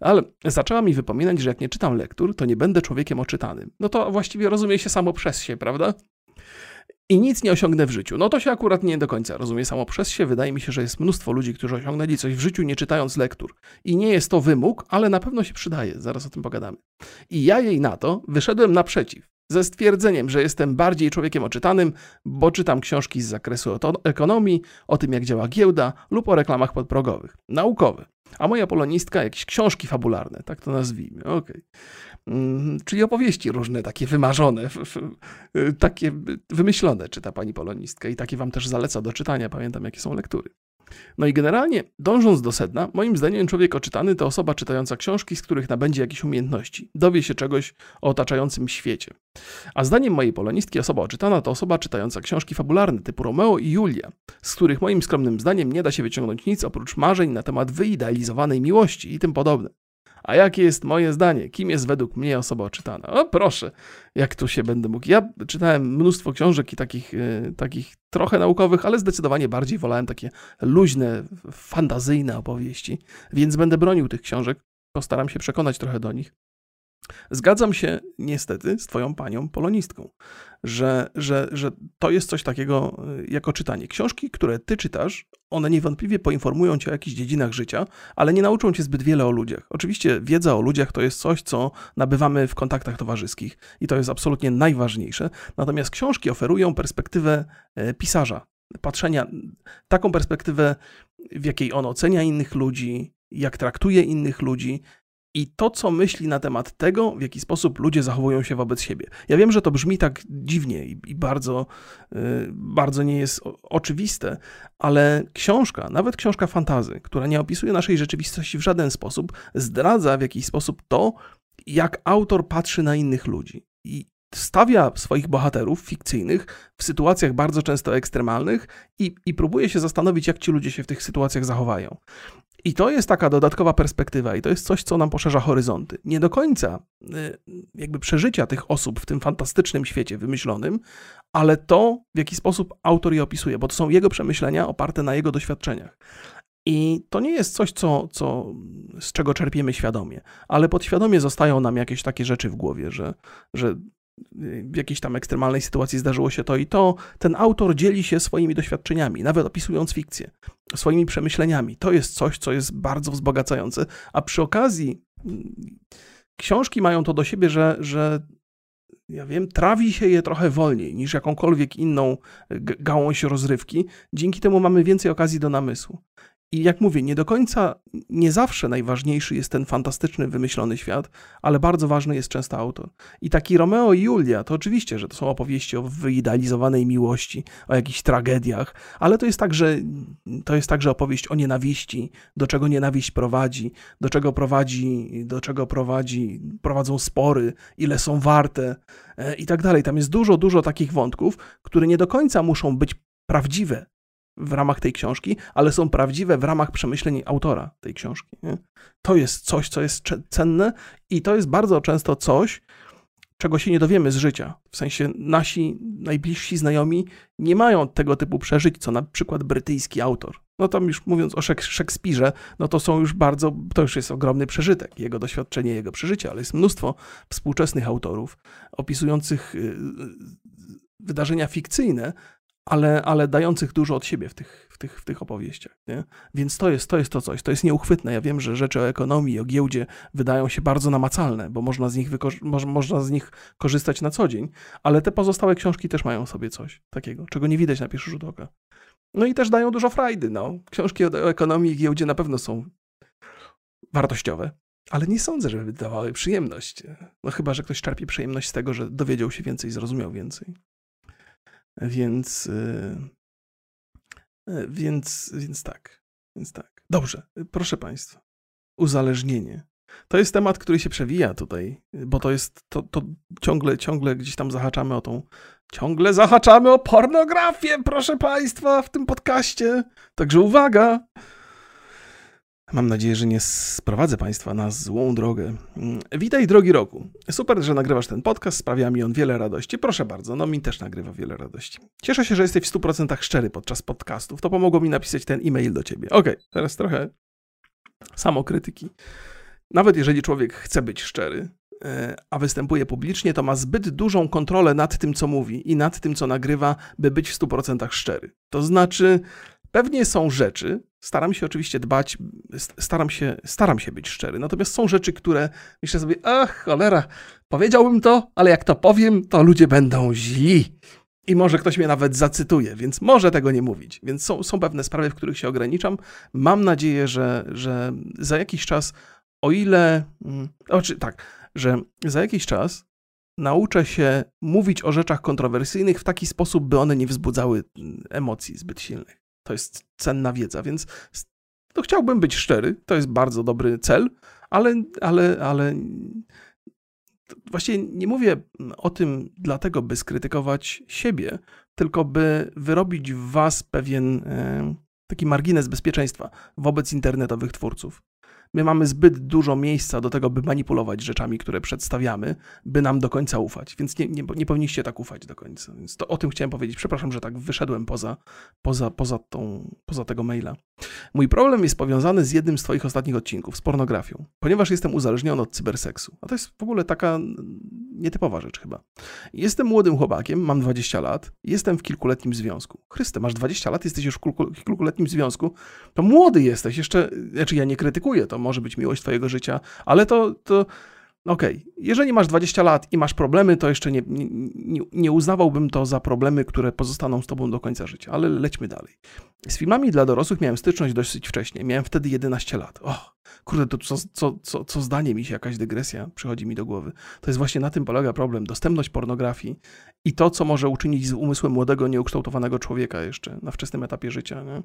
Ale zaczęła mi wypominać, że jak nie czytam lektur, to nie będę człowiekiem oczytanym. No to właściwie rozumie się samo przez się, prawda? I nic nie osiągnę w życiu. No to się akurat nie do końca rozumie samo przez się. Wydaje mi się, że jest mnóstwo ludzi, którzy osiągnęli coś w życiu nie czytając lektur. I nie jest to wymóg, ale na pewno się przydaje. Zaraz o tym pogadamy. I ja jej na to wyszedłem naprzeciw. Ze stwierdzeniem, że jestem bardziej człowiekiem oczytanym, bo czytam książki z zakresu ekonomii, o tym jak działa giełda lub o reklamach podprogowych. Naukowe. A moja polonistka jakieś książki fabularne, tak to nazwijmy. Okay. Mm, czyli opowieści różne, takie wymarzone, y, takie wymyślone czyta pani polonistka i takie wam też zaleca do czytania. Pamiętam, jakie są lektury. No i generalnie, dążąc do sedna, moim zdaniem człowiek oczytany to osoba czytająca książki, z których nabędzie jakieś umiejętności, dowie się czegoś o otaczającym świecie. A zdaniem mojej polonistki osoba oczytana to osoba czytająca książki fabularne typu Romeo i Julia, z których moim skromnym zdaniem nie da się wyciągnąć nic oprócz marzeń na temat wyidealizowanej miłości i tym podobne. A jakie jest moje zdanie? Kim jest według mnie osoba oczytana? O proszę, jak tu się będę mógł. Ja czytałem mnóstwo książek i takich, yy, takich trochę naukowych, ale zdecydowanie bardziej wolałem takie luźne, fantazyjne opowieści, więc będę bronił tych książek. Postaram się przekonać trochę do nich. Zgadzam się niestety z Twoją panią polonistką, że, że, że to jest coś takiego y, jako czytanie. Książki, które Ty czytasz, one niewątpliwie poinformują Cię o jakichś dziedzinach życia, ale nie nauczą Cię zbyt wiele o ludziach. Oczywiście wiedza o ludziach to jest coś, co nabywamy w kontaktach towarzyskich i to jest absolutnie najważniejsze. Natomiast książki oferują perspektywę e, pisarza, patrzenia, taką perspektywę, w jakiej on ocenia innych ludzi, jak traktuje innych ludzi, i to, co myśli na temat tego, w jaki sposób ludzie zachowują się wobec siebie. Ja wiem, że to brzmi tak dziwnie i, i bardzo, yy, bardzo nie jest o, oczywiste, ale książka, nawet książka fantazy, która nie opisuje naszej rzeczywistości w żaden sposób, zdradza w jakiś sposób to, jak autor patrzy na innych ludzi. I stawia swoich bohaterów fikcyjnych w sytuacjach bardzo często ekstremalnych i, i próbuje się zastanowić, jak ci ludzie się w tych sytuacjach zachowają. I to jest taka dodatkowa perspektywa, i to jest coś, co nam poszerza horyzonty. Nie do końca y, jakby przeżycia tych osób w tym fantastycznym świecie wymyślonym, ale to, w jaki sposób autor je opisuje, bo to są jego przemyślenia oparte na jego doświadczeniach. I to nie jest coś, co, co, z czego czerpiemy świadomie, ale podświadomie zostają nam jakieś takie rzeczy w głowie, że, że w jakiejś tam ekstremalnej sytuacji zdarzyło się to i to, ten autor dzieli się swoimi doświadczeniami, nawet opisując fikcję, swoimi przemyśleniami. To jest coś, co jest bardzo wzbogacające, a przy okazji mm, książki mają to do siebie, że, że ja wiem, trawi się je trochę wolniej niż jakąkolwiek inną gałąź rozrywki. Dzięki temu mamy więcej okazji do namysłu. I jak mówię, nie do końca, nie zawsze najważniejszy jest ten fantastyczny, wymyślony świat, ale bardzo ważny jest często autor. I taki Romeo i Julia, to oczywiście, że to są opowieści o wyidealizowanej miłości, o jakichś tragediach, ale to jest także, to jest także opowieść o nienawiści, do czego nienawiść prowadzi, do czego prowadzi, do czego prowadzi, prowadzą spory, ile są warte e, i tak dalej. Tam jest dużo, dużo takich wątków, które nie do końca muszą być prawdziwe, w ramach tej książki, ale są prawdziwe w ramach przemyśleń autora tej książki. Nie? To jest coś, co jest cenne i to jest bardzo często coś, czego się nie dowiemy z życia. W sensie nasi najbliżsi znajomi nie mają tego typu przeżyć, co na przykład brytyjski autor. No tam już mówiąc o Szekspirze, no to są już bardzo, to już jest ogromny przeżytek, jego doświadczenie, jego przeżycie, ale jest mnóstwo współczesnych autorów opisujących y, y, wydarzenia fikcyjne, ale, ale dających dużo od siebie w tych, w tych, w tych opowieściach. Nie? Więc to jest, to jest to coś, to jest nieuchwytne. Ja wiem, że rzeczy o ekonomii, o giełdzie wydają się bardzo namacalne, bo można z nich, mo można z nich korzystać na co dzień, ale te pozostałe książki też mają sobie coś takiego, czego nie widać na pierwszy rzut oka. No i też dają dużo frajdy. No. Książki o, o ekonomii i giełdzie na pewno są wartościowe, ale nie sądzę, żeby dawały przyjemność. No chyba, że ktoś czerpie przyjemność z tego, że dowiedział się więcej, zrozumiał więcej. Więc, y, y, więc, więc tak, więc tak. Dobrze, proszę Państwa. Uzależnienie. To jest temat, który się przewija tutaj, bo to jest, to, to ciągle, ciągle gdzieś tam zahaczamy o tą, ciągle zahaczamy o pornografię, proszę Państwa, w tym podcaście. Także uwaga! Mam nadzieję, że nie sprowadzę Państwa na złą drogę. Mm, witaj, drogi roku. Super, że nagrywasz ten podcast, sprawia mi on wiele radości. Proszę bardzo, no mi też nagrywa wiele radości. Cieszę się, że jesteś w 100% szczery podczas podcastów. To pomogło mi napisać ten e-mail do Ciebie. Okej, okay, teraz trochę samokrytyki. Nawet jeżeli człowiek chce być szczery, e, a występuje publicznie, to ma zbyt dużą kontrolę nad tym, co mówi i nad tym, co nagrywa, by być w 100% szczery. To znaczy, Pewnie są rzeczy, staram się oczywiście dbać, staram się, staram się być szczery, natomiast są rzeczy, które myślę sobie, ach, cholera, powiedziałbym to, ale jak to powiem, to ludzie będą źli. I może ktoś mnie nawet zacytuje, więc może tego nie mówić. Więc są, są pewne sprawy, w których się ograniczam. Mam nadzieję, że, że za jakiś czas, o ile. Znaczy, tak, że za jakiś czas nauczę się mówić o rzeczach kontrowersyjnych w taki sposób, by one nie wzbudzały mm, emocji zbyt silnych. To jest cenna wiedza, więc to chciałbym być szczery. To jest bardzo dobry cel, ale, ale, ale właściwie nie mówię o tym dlatego, by skrytykować siebie, tylko by wyrobić w was pewien e, taki margines bezpieczeństwa wobec internetowych twórców. My mamy zbyt dużo miejsca do tego, by manipulować rzeczami, które przedstawiamy, by nam do końca ufać. Więc nie, nie, nie powinniście tak ufać do końca. Więc to o tym chciałem powiedzieć. Przepraszam, że tak wyszedłem poza, poza, poza, tą, poza tego maila. Mój problem jest powiązany z jednym z Twoich ostatnich odcinków, z pornografią, ponieważ jestem uzależniony od cyberseksu. A to jest w ogóle taka nietypowa rzecz chyba. Jestem młodym chłopakiem, mam 20 lat, jestem w kilkuletnim związku. Chryste, masz 20 lat, jesteś już w kilkuletnim związku, to młody jesteś, jeszcze, znaczy ja nie krytykuję, to może być miłość Twojego życia, ale to, to Okej, okay. jeżeli masz 20 lat i masz problemy, to jeszcze nie, nie, nie, uznawałbym to za problemy, które pozostaną z tobą do końca życia, ale lećmy dalej. Z filmami dla dorosłych miałem styczność dosyć wcześnie, miałem wtedy 11 lat. O, kurde, to co, co, co, co zdanie mi się, jakaś dygresja przychodzi mi do głowy. To jest właśnie na tym polega problem. Dostępność pornografii i to, co może uczynić z umysłem młodego, nieukształtowanego człowieka jeszcze na wczesnym etapie życia. Nie?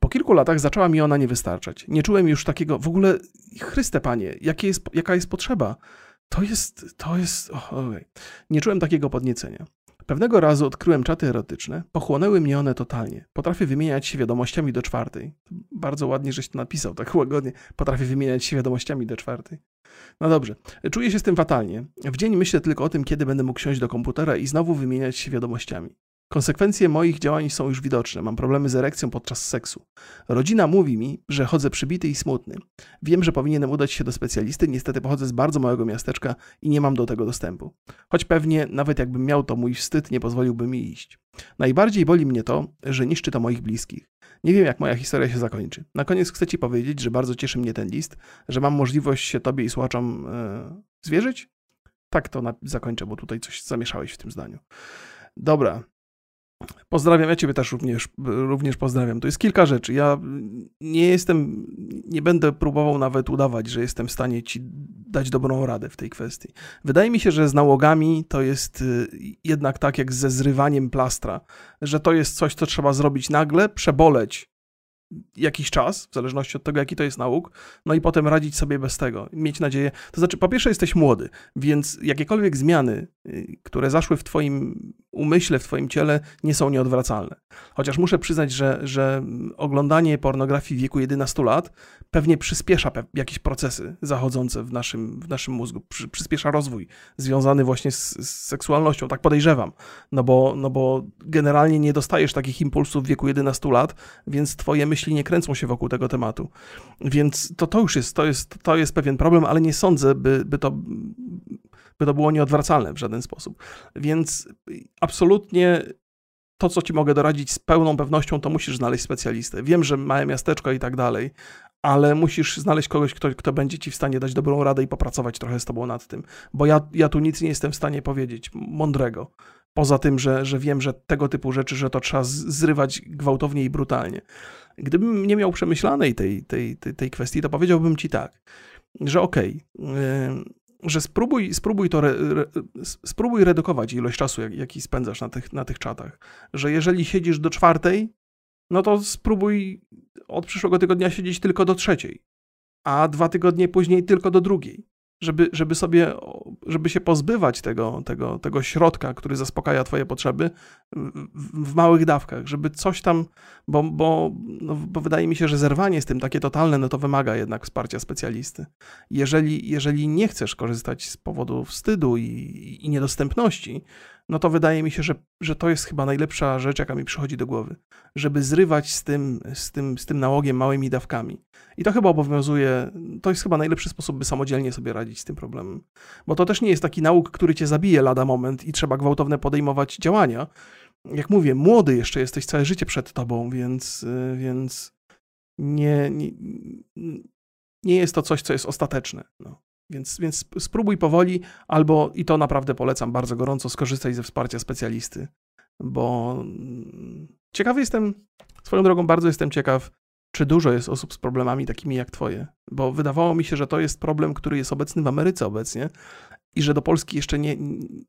Po kilku latach zaczęła mi ona nie wystarczać. Nie czułem już takiego, w ogóle, Chryste Panie, jest, jaka jest potrzeba? To jest, to jest, oh, okay. nie czułem takiego podniecenia. Pewnego razu odkryłem czaty erotyczne, pochłonęły mnie one totalnie. Potrafię wymieniać się wiadomościami do czwartej. Bardzo ładnie, żeś to napisał, tak łagodnie. Potrafię wymieniać się wiadomościami do czwartej. No dobrze, czuję się z tym fatalnie. W dzień myślę tylko o tym, kiedy będę mógł siąść do komputera i znowu wymieniać się wiadomościami. Konsekwencje moich działań są już widoczne. Mam problemy z erekcją podczas seksu. Rodzina mówi mi, że chodzę przybity i smutny. Wiem, że powinienem udać się do specjalisty, niestety pochodzę z bardzo małego miasteczka i nie mam do tego dostępu. Choć pewnie, nawet jakbym miał, to mój wstyd nie pozwoliłby mi iść. Najbardziej boli mnie to, że niszczy to moich bliskich. Nie wiem, jak moja historia się zakończy. Na koniec chcę Ci powiedzieć, że bardzo cieszy mnie ten list, że mam możliwość się Tobie i słuchaczom yy, zwierzyć. Tak to zakończę, bo tutaj coś zamieszałeś w tym zdaniu. Dobra, Pozdrawiam, ja Ciebie też również, również pozdrawiam. To jest kilka rzeczy. Ja nie jestem, nie będę próbował nawet udawać, że jestem w stanie Ci dać dobrą radę w tej kwestii. Wydaje mi się, że z nałogami to jest y, jednak tak jak ze zrywaniem plastra, że to jest coś, co trzeba zrobić nagle, przeboleć jakiś czas, w zależności od tego, jaki to jest nauk, no i potem radzić sobie bez tego, mieć nadzieję. To znaczy, po pierwsze, jesteś młody, więc jakiekolwiek zmiany, y, które zaszły w Twoim umyśle, w Twoim ciele, nie są nieodwracalne. Chociaż muszę przyznać, że, że oglądanie pornografii w wieku 11 lat pewnie przyspiesza jakieś procesy zachodzące w naszym, w naszym mózgu, przy, przyspiesza rozwój związany właśnie z, z, seksualnością, tak podejrzewam, no bo, no bo generalnie nie dostajesz takich impulsów w wieku 11 lat, więc Twoje myśli nie kręcą się wokół tego tematu. Więc to, to już jest, to jest, to jest pewien problem, ale nie sądzę, by, by to by to było nieodwracalne w żaden sposób. Więc absolutnie to, co ci mogę doradzić z pełną pewnością, to musisz znaleźć specjalistę. Wiem, że małe miasteczko i tak dalej, ale musisz znaleźć kogoś, kto, kto będzie ci w stanie dać dobrą radę i popracować trochę z tobą nad tym. Bo ja, ja tu nic nie jestem w stanie powiedzieć mądrego. Poza tym, że, że wiem, że tego typu rzeczy, że to trzeba zrywać gwałtownie i brutalnie. Gdybym nie miał przemyślanej tej, tej, tej, tej kwestii, to powiedziałbym ci tak, że okej, okay, że spróbuj, spróbuj to, re, re, spróbuj redukować ilość czasu, jak, jaki spędzasz na tych, na tych czatach. Że jeżeli siedzisz do czwartej, no to spróbuj od przyszłego tygodnia siedzieć tylko do trzeciej, a dwa tygodnie później tylko do drugiej żeby, żeby sobie, żeby się pozbywać tego, tego, tego środka, który zaspokaja twoje potrzeby w, w małych dawkach, żeby coś tam, bo, bo, no, bo wydaje mi się, że zerwanie z tym takie totalne, no to wymaga jednak wsparcia specjalisty. Jeżeli, jeżeli nie chcesz korzystać z powodu wstydu i, i niedostępności, no to wydaje mi się, że, że to jest chyba najlepsza rzecz, jaka mi przychodzi do głowy, żeby zrywać z tym, z, tym, z tym nałogiem małymi dawkami. I to chyba obowiązuje, to jest chyba najlepszy sposób, by samodzielnie sobie radzić z tym problemem. Bo to też nie jest taki nauk, który cię zabije lada moment i trzeba gwałtowne podejmować działania. Jak mówię, młody jeszcze jesteś, całe życie przed tobą, więc, więc nie, nie, nie jest to coś, co jest ostateczne. No. Więc, więc spróbuj powoli, albo i to naprawdę polecam bardzo gorąco, skorzystaj ze wsparcia specjalisty, bo mm, ciekawy jestem, swoją drogą bardzo jestem ciekaw, czy dużo jest osób z problemami takimi jak twoje, bo wydawało mi się, że to jest problem, który jest obecny w Ameryce obecnie i że do Polski jeszcze nie,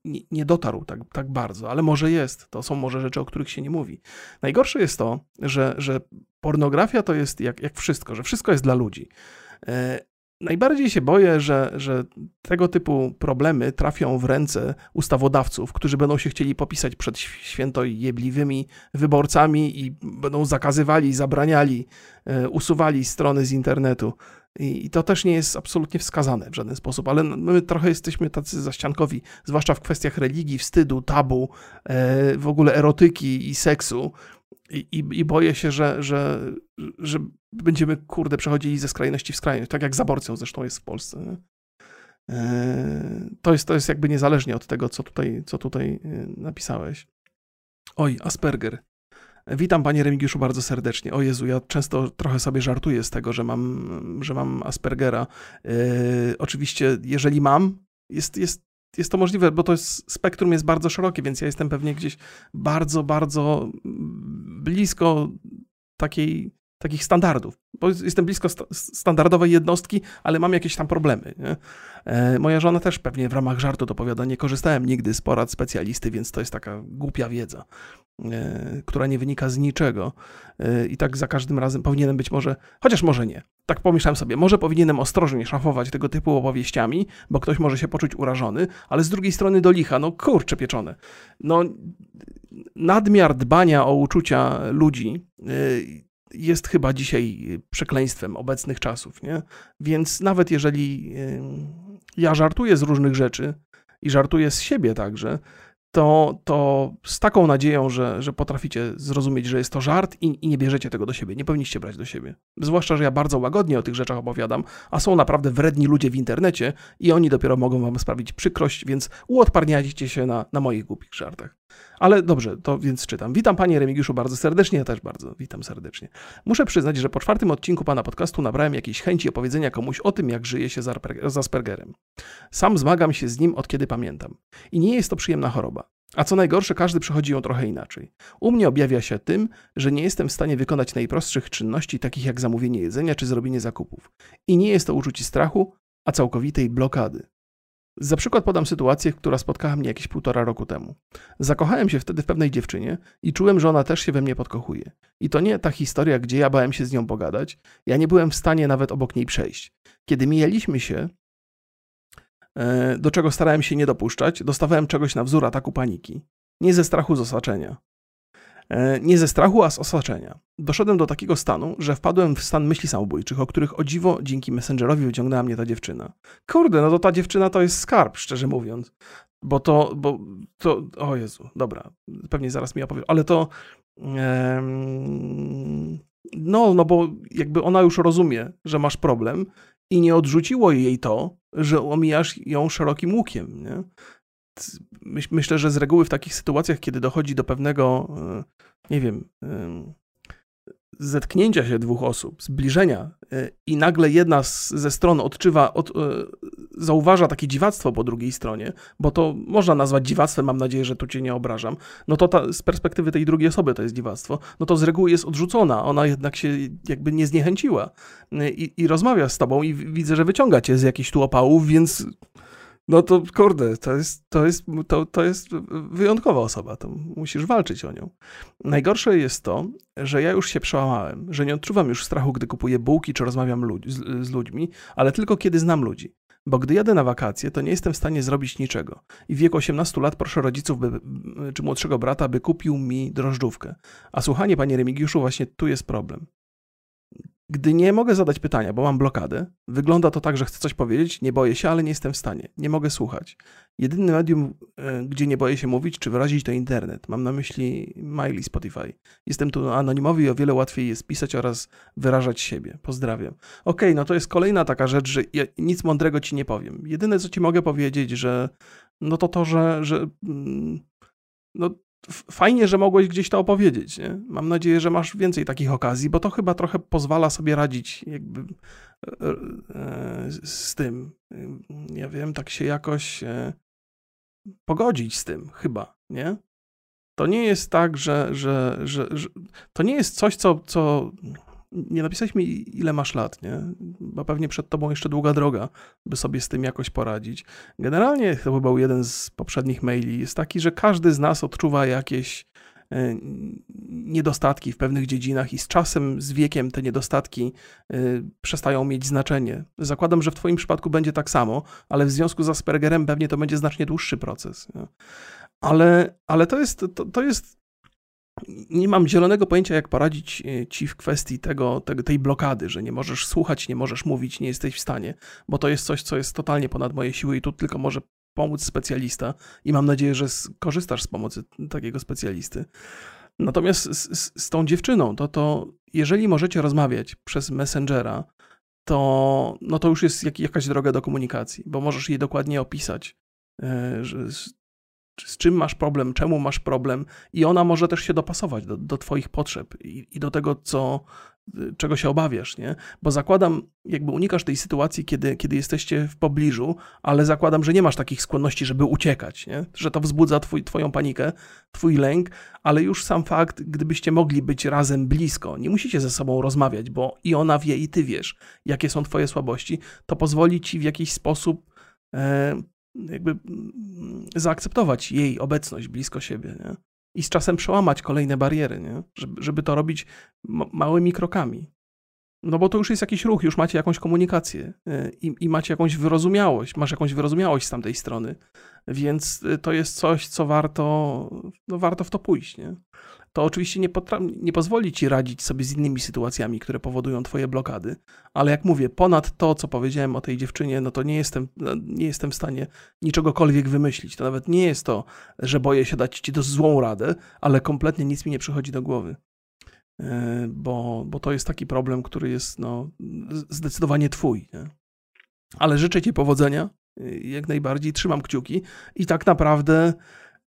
nie, nie dotarł tak, tak bardzo, ale może jest, to są może rzeczy, o których się nie mówi. Najgorsze jest to, że, że pornografia to jest jak, jak wszystko, że wszystko jest dla ludzi. Najbardziej się boję, że, że tego typu problemy trafią w ręce ustawodawców, którzy będą się chcieli popisać przed święto jebliwymi wyborcami i będą zakazywali, zabraniali, e, usuwali strony z internetu. I to też nie jest absolutnie wskazane w żaden sposób, ale my trochę jesteśmy tacy zaściankowi, zwłaszcza w kwestiach religii, wstydu, tabu, e, w ogóle erotyki i seksu. I, i, i boję się, że, że, że będziemy, kurde, przechodzili ze skrajności w skrajność, tak jak z aborcją zresztą jest w Polsce. E, to jest, to jest jakby niezależnie od tego, co tutaj, co tutaj e, napisałeś. Oj, Asperger. Witam panie Remigiuszu bardzo serdecznie. O Jezu, ja często trochę sobie żartuję z tego, że mam, że mam Aspergera. Yy, oczywiście, jeżeli mam, jest, jest, jest to możliwe, bo to jest, spektrum jest bardzo szerokie, więc ja jestem pewnie gdzieś bardzo, bardzo blisko takiej takich standardów, bo jestem blisko st standardowej jednostki, ale mam jakieś tam problemy. E, moja żona też pewnie w ramach żartu to powiada, nie korzystałem nigdy z porad specjalisty, więc to jest taka głupia wiedza, e, która nie wynika z niczego e, i tak za każdym razem powinienem być może, chociaż może nie. Tak pomyślałem sobie, może powinienem ostrożnie szafować tego typu opowieściami, bo ktoś może się poczuć urażony, ale z drugiej strony do licha, no kurcze pieczone. No nadmiar dbania o uczucia ludzi jest chyba dzisiaj przekleństwem obecnych czasów, nie? Więc nawet jeżeli ja żartuję z różnych rzeczy i żartuję z siebie także, to, to z taką nadzieją, że, że potraficie zrozumieć, że jest to żart i, i, nie bierzecie tego do siebie. Nie powinniście brać do siebie. Zwłaszcza, że ja bardzo łagodnie o tych rzeczach opowiadam, a są naprawdę wredni ludzie w internecie i oni dopiero mogą wam sprawić przykrość, więc uodparniajcie się na, na moich głupich żartach. Ale dobrze, to więc czytam. Witam panie Remigiuszu bardzo serdecznie, ja też bardzo witam serdecznie. Muszę przyznać, że po czwartym odcinku pana podcastu nabrałem jakiejś chęci opowiedzenia komuś o tym, jak żyje się z Aspergerem. Sam zmagam się z nim od kiedy pamiętam. I nie jest to przyjemna choroba. A co najgorsze, każdy przechodzi ją trochę inaczej. U mnie objawia się tym, że nie jestem w stanie wykonać najprostszych czynności, takich jak zamówienie jedzenia czy zrobienie zakupów. I nie jest to uczucie strachu, a całkowitej blokady. Za przykład podam sytuację, która spotkała mnie jakieś półtora roku temu. Zakochałem się wtedy w pewnej dziewczynie i czułem, że ona też się we mnie podkochuje. I to nie ta historia, gdzie ja bałem się z nią pogadać, ja nie byłem w stanie nawet obok niej przejść. Kiedy mijaliśmy się, e, do czego starałem się nie dopuszczać, dostawałem czegoś na wzór ataku paniki. Nie ze strachu z osaczenia. E, nie ze strachu, a z osaczenia. Doszedłem do takiego stanu, że wpadłem w stan myśli samobójczych, o których o dziwo dzięki Messengerowi wyciągnęła mnie ta dziewczyna. Kurde, no to ta dziewczyna to jest skarb, szczerze mówiąc. Bo to, bo to, o Jezu, dobra, pewnie zaraz mi opowie, ale to, em, no, no bo jakby ona już rozumie, że masz problem i nie odrzuciło jej to, że omijasz ją szerokim łukiem, nie? Myślę, że z reguły w takich sytuacjach, kiedy dochodzi do pewnego, e, nie wiem, e, zetknięcia się dwóch osób, zbliżenia e, i nagle jedna z, ze stron odczuwa, od, zauważa takie dziwactwo po drugiej stronie, bo to można nazwać dziwactwem, mam nadzieję, że tu cię nie obrażam, no to ta, z perspektywy tej drugiej osoby to jest dziwactwo, no to z reguły jest odrzucona, ona jednak się jakby nie zniechęciła i, i rozmawia z tobą i widzę, że wyciąga cię z jakichś tu opałów, więc no to kurde, to jest, to, jest, to, to jest wyjątkowa osoba, to musisz walczyć o nią. Najgorsze jest to, że ja już się przełamałem, że nie odczuwam już strachu, gdy kupuję bułki czy rozmawiam z, z ludźmi, ale tylko kiedy znam ludzi. Bo gdy jadę na wakacje, to nie jestem w stanie zrobić niczego. I w wieku 18 lat proszę rodziców by, czy młodszego brata, by kupił mi drożdżówkę. A słuchanie, panie Remigiuszu, właśnie tu jest problem. Gdy nie mogę zadać pytania, bo mam blokadę, wygląda to tak, że chcę coś powiedzieć, nie boję się, ale nie jestem w stanie. Nie mogę słuchać. Jedyny medium, e, gdzie nie boję się mówić czy wyrazić, to internet. Mam na myśli Miley Spotify. Jestem tu anonimowy i o wiele łatwiej jest pisać oraz wyrażać siebie. Pozdrawiam. Okej, okay, no to jest kolejna taka rzecz, że ja nic mądrego ci nie powiem. Jedyne, co ci mogę powiedzieć, że no to to, że, że mm, no fajnie, że mogłeś gdzieś to opowiedzieć. Nie? Mam nadzieję, że masz więcej takich okazji, bo to chyba trochę pozwala sobie radzić jakby e, e, z tym. Ja wiem, tak się jakoś e, pogodzić z tym, chyba, nie? To nie jest tak, że, że, że, że to nie jest coś, co, co nie napisałeś mi, ile masz lat, nie? Bo pewnie przed tobą jeszcze długa droga, by sobie z tym jakoś poradzić. Generalnie to był jeden z poprzednich maili, jest taki, że każdy z nas odczuwa jakieś, e, niedostatki w pewnych dziedzinach i z czasem, z wiekiem te niedostatki e, przestają mieć znaczenie. Zakładam, że w Twoim przypadku będzie tak samo, ale w związku z Aspergerem pewnie to będzie znacznie dłuższy proces. Ale, ale to, jest, to, to jest nie mam zielonego pojęcia, jak poradzić e, ci w kwestii tego, tego, tej blokady, że nie możesz słuchać, nie możesz mówić, nie jesteś w stanie, bo to jest coś, co jest totalnie ponad moje siły i tu tylko może pomóc specjalista i mam nadzieję, że korzystasz z pomocy takiego specjalisty. Natomiast z, z, z tą dziewczyną, to, to jeżeli możecie rozmawiać przez Messengera, to, no to już jest jak, jakaś droga do komunikacji, bo możesz jej dokładnie opisać, e, że z czym masz problem, czemu masz problem, i ona może też się dopasować do, do Twoich potrzeb i, i, do tego, co, czego się obawiasz, nie? Bo zakładam, jakby unikasz tej sytuacji, kiedy, kiedy jesteście w pobliżu, ale zakładam, że nie masz takich skłonności, żeby uciekać, nie? Że to wzbudza twój, Twoją panikę, Twój lęk, ale już sam fakt, gdybyście mogli być razem blisko, nie musicie ze sobą rozmawiać, bo i ona wie, i Ty wiesz, jakie są Twoje słabości, to pozwoli Ci w jakiś sposób. E, jakby mm, zaakceptować jej obecność blisko siebie, nie? I z czasem przełamać kolejne bariery, nie? Żeby, żeby to robić małymi krokami. No bo to już jest jakiś ruch, już macie jakąś komunikację y, i, i, macie jakąś wyrozumiałość, masz jakąś wyrozumiałość z tamtej strony, więc y, to jest coś, co warto, no warto w to pójść, nie? To oczywiście nie, nie pozwoli ci radzić sobie z innymi sytuacjami, które powodują twoje blokady, ale jak mówię, ponad to, co powiedziałem o tej dziewczynie, no to nie jestem, no, nie jestem w stanie niczegokolwiek wymyślić. To nawet nie jest to, że boję się dać ci do złą radę, ale kompletnie nic mi nie przychodzi do głowy. E, bo, bo to jest taki problem, który jest no, zdecydowanie twój. Nie? Ale życzę ci powodzenia, y, jak najbardziej, trzymam kciuki i tak naprawdę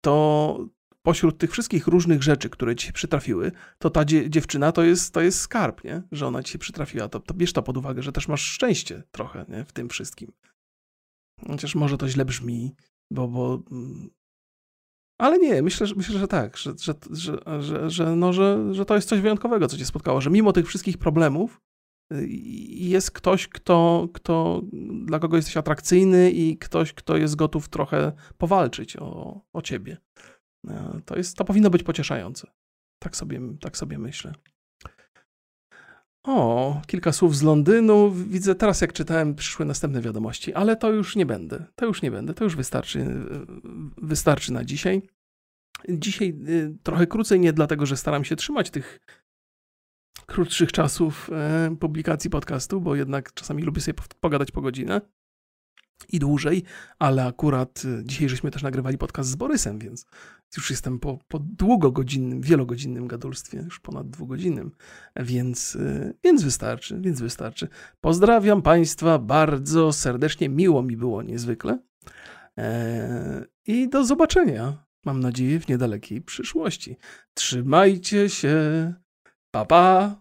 to, pośród tych wszystkich różnych rzeczy, które ci się przytrafiły, to ta dzie dziewczyna to jest, to jest skarb, nie? że ona ci się przytrafiła. To, to bierz to pod uwagę, że też masz szczęście trochę nie? w tym wszystkim. Chociaż może to źle brzmi, bo. bo mm, ale nie, myślę, że, myślę, że tak, że, że, że, że, że, no, że, że to jest coś wyjątkowego, co cię spotkało, że mimo tych wszystkich problemów y, jest ktoś, kto, kto, dla kogo jesteś atrakcyjny i ktoś, kto jest gotów trochę powalczyć o, o ciebie. E, to, jest, to powinno być pocieszające. Tak sobie, tak sobie myślę. O, kilka słów z Londynu. Widzę teraz, jak czytałem, przyszły następne wiadomości, ale to już nie będę. To już nie będę. To już wystarczy, e, wystarczy na dzisiaj. Dzisiaj e, trochę krócej, nie dlatego, że staram się trzymać tych krótszych czasów publikacji podcastu, bo jednak czasami lubię sobie pogadać po godzinę i dłużej, ale akurat dzisiaj żeśmy też nagrywali podcast z Borysem, więc już jestem po, po długogodzinnym, wielogodzinnym gadulstwie, już ponad dwugodzinnym, więc, y, więc wystarczy, więc wystarczy. Pozdrawiam Państwa bardzo serdecznie, miło mi było niezwykle e, i do zobaczenia, mam nadzieję, w niedalekiej przyszłości. Trzymajcie się, pa pa!